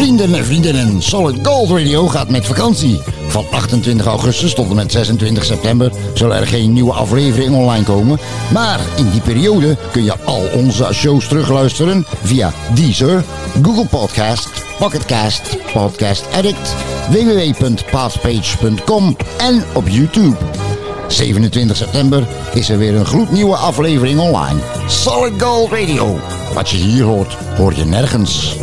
vrienden en vriendinnen. Solid Gold Radio gaat met vakantie. Van 28 augustus tot en met 26 september zullen er geen nieuwe afleveringen online komen. Maar in die periode kun je al onze shows terugluisteren via Deezer, Google Podcast, Pocketcast, Podcast Addict, www.pathpage.com en op YouTube. 27 september is er weer een gloednieuwe aflevering online. Solid Gold Radio. Wat je hier hoort, hoor je nergens.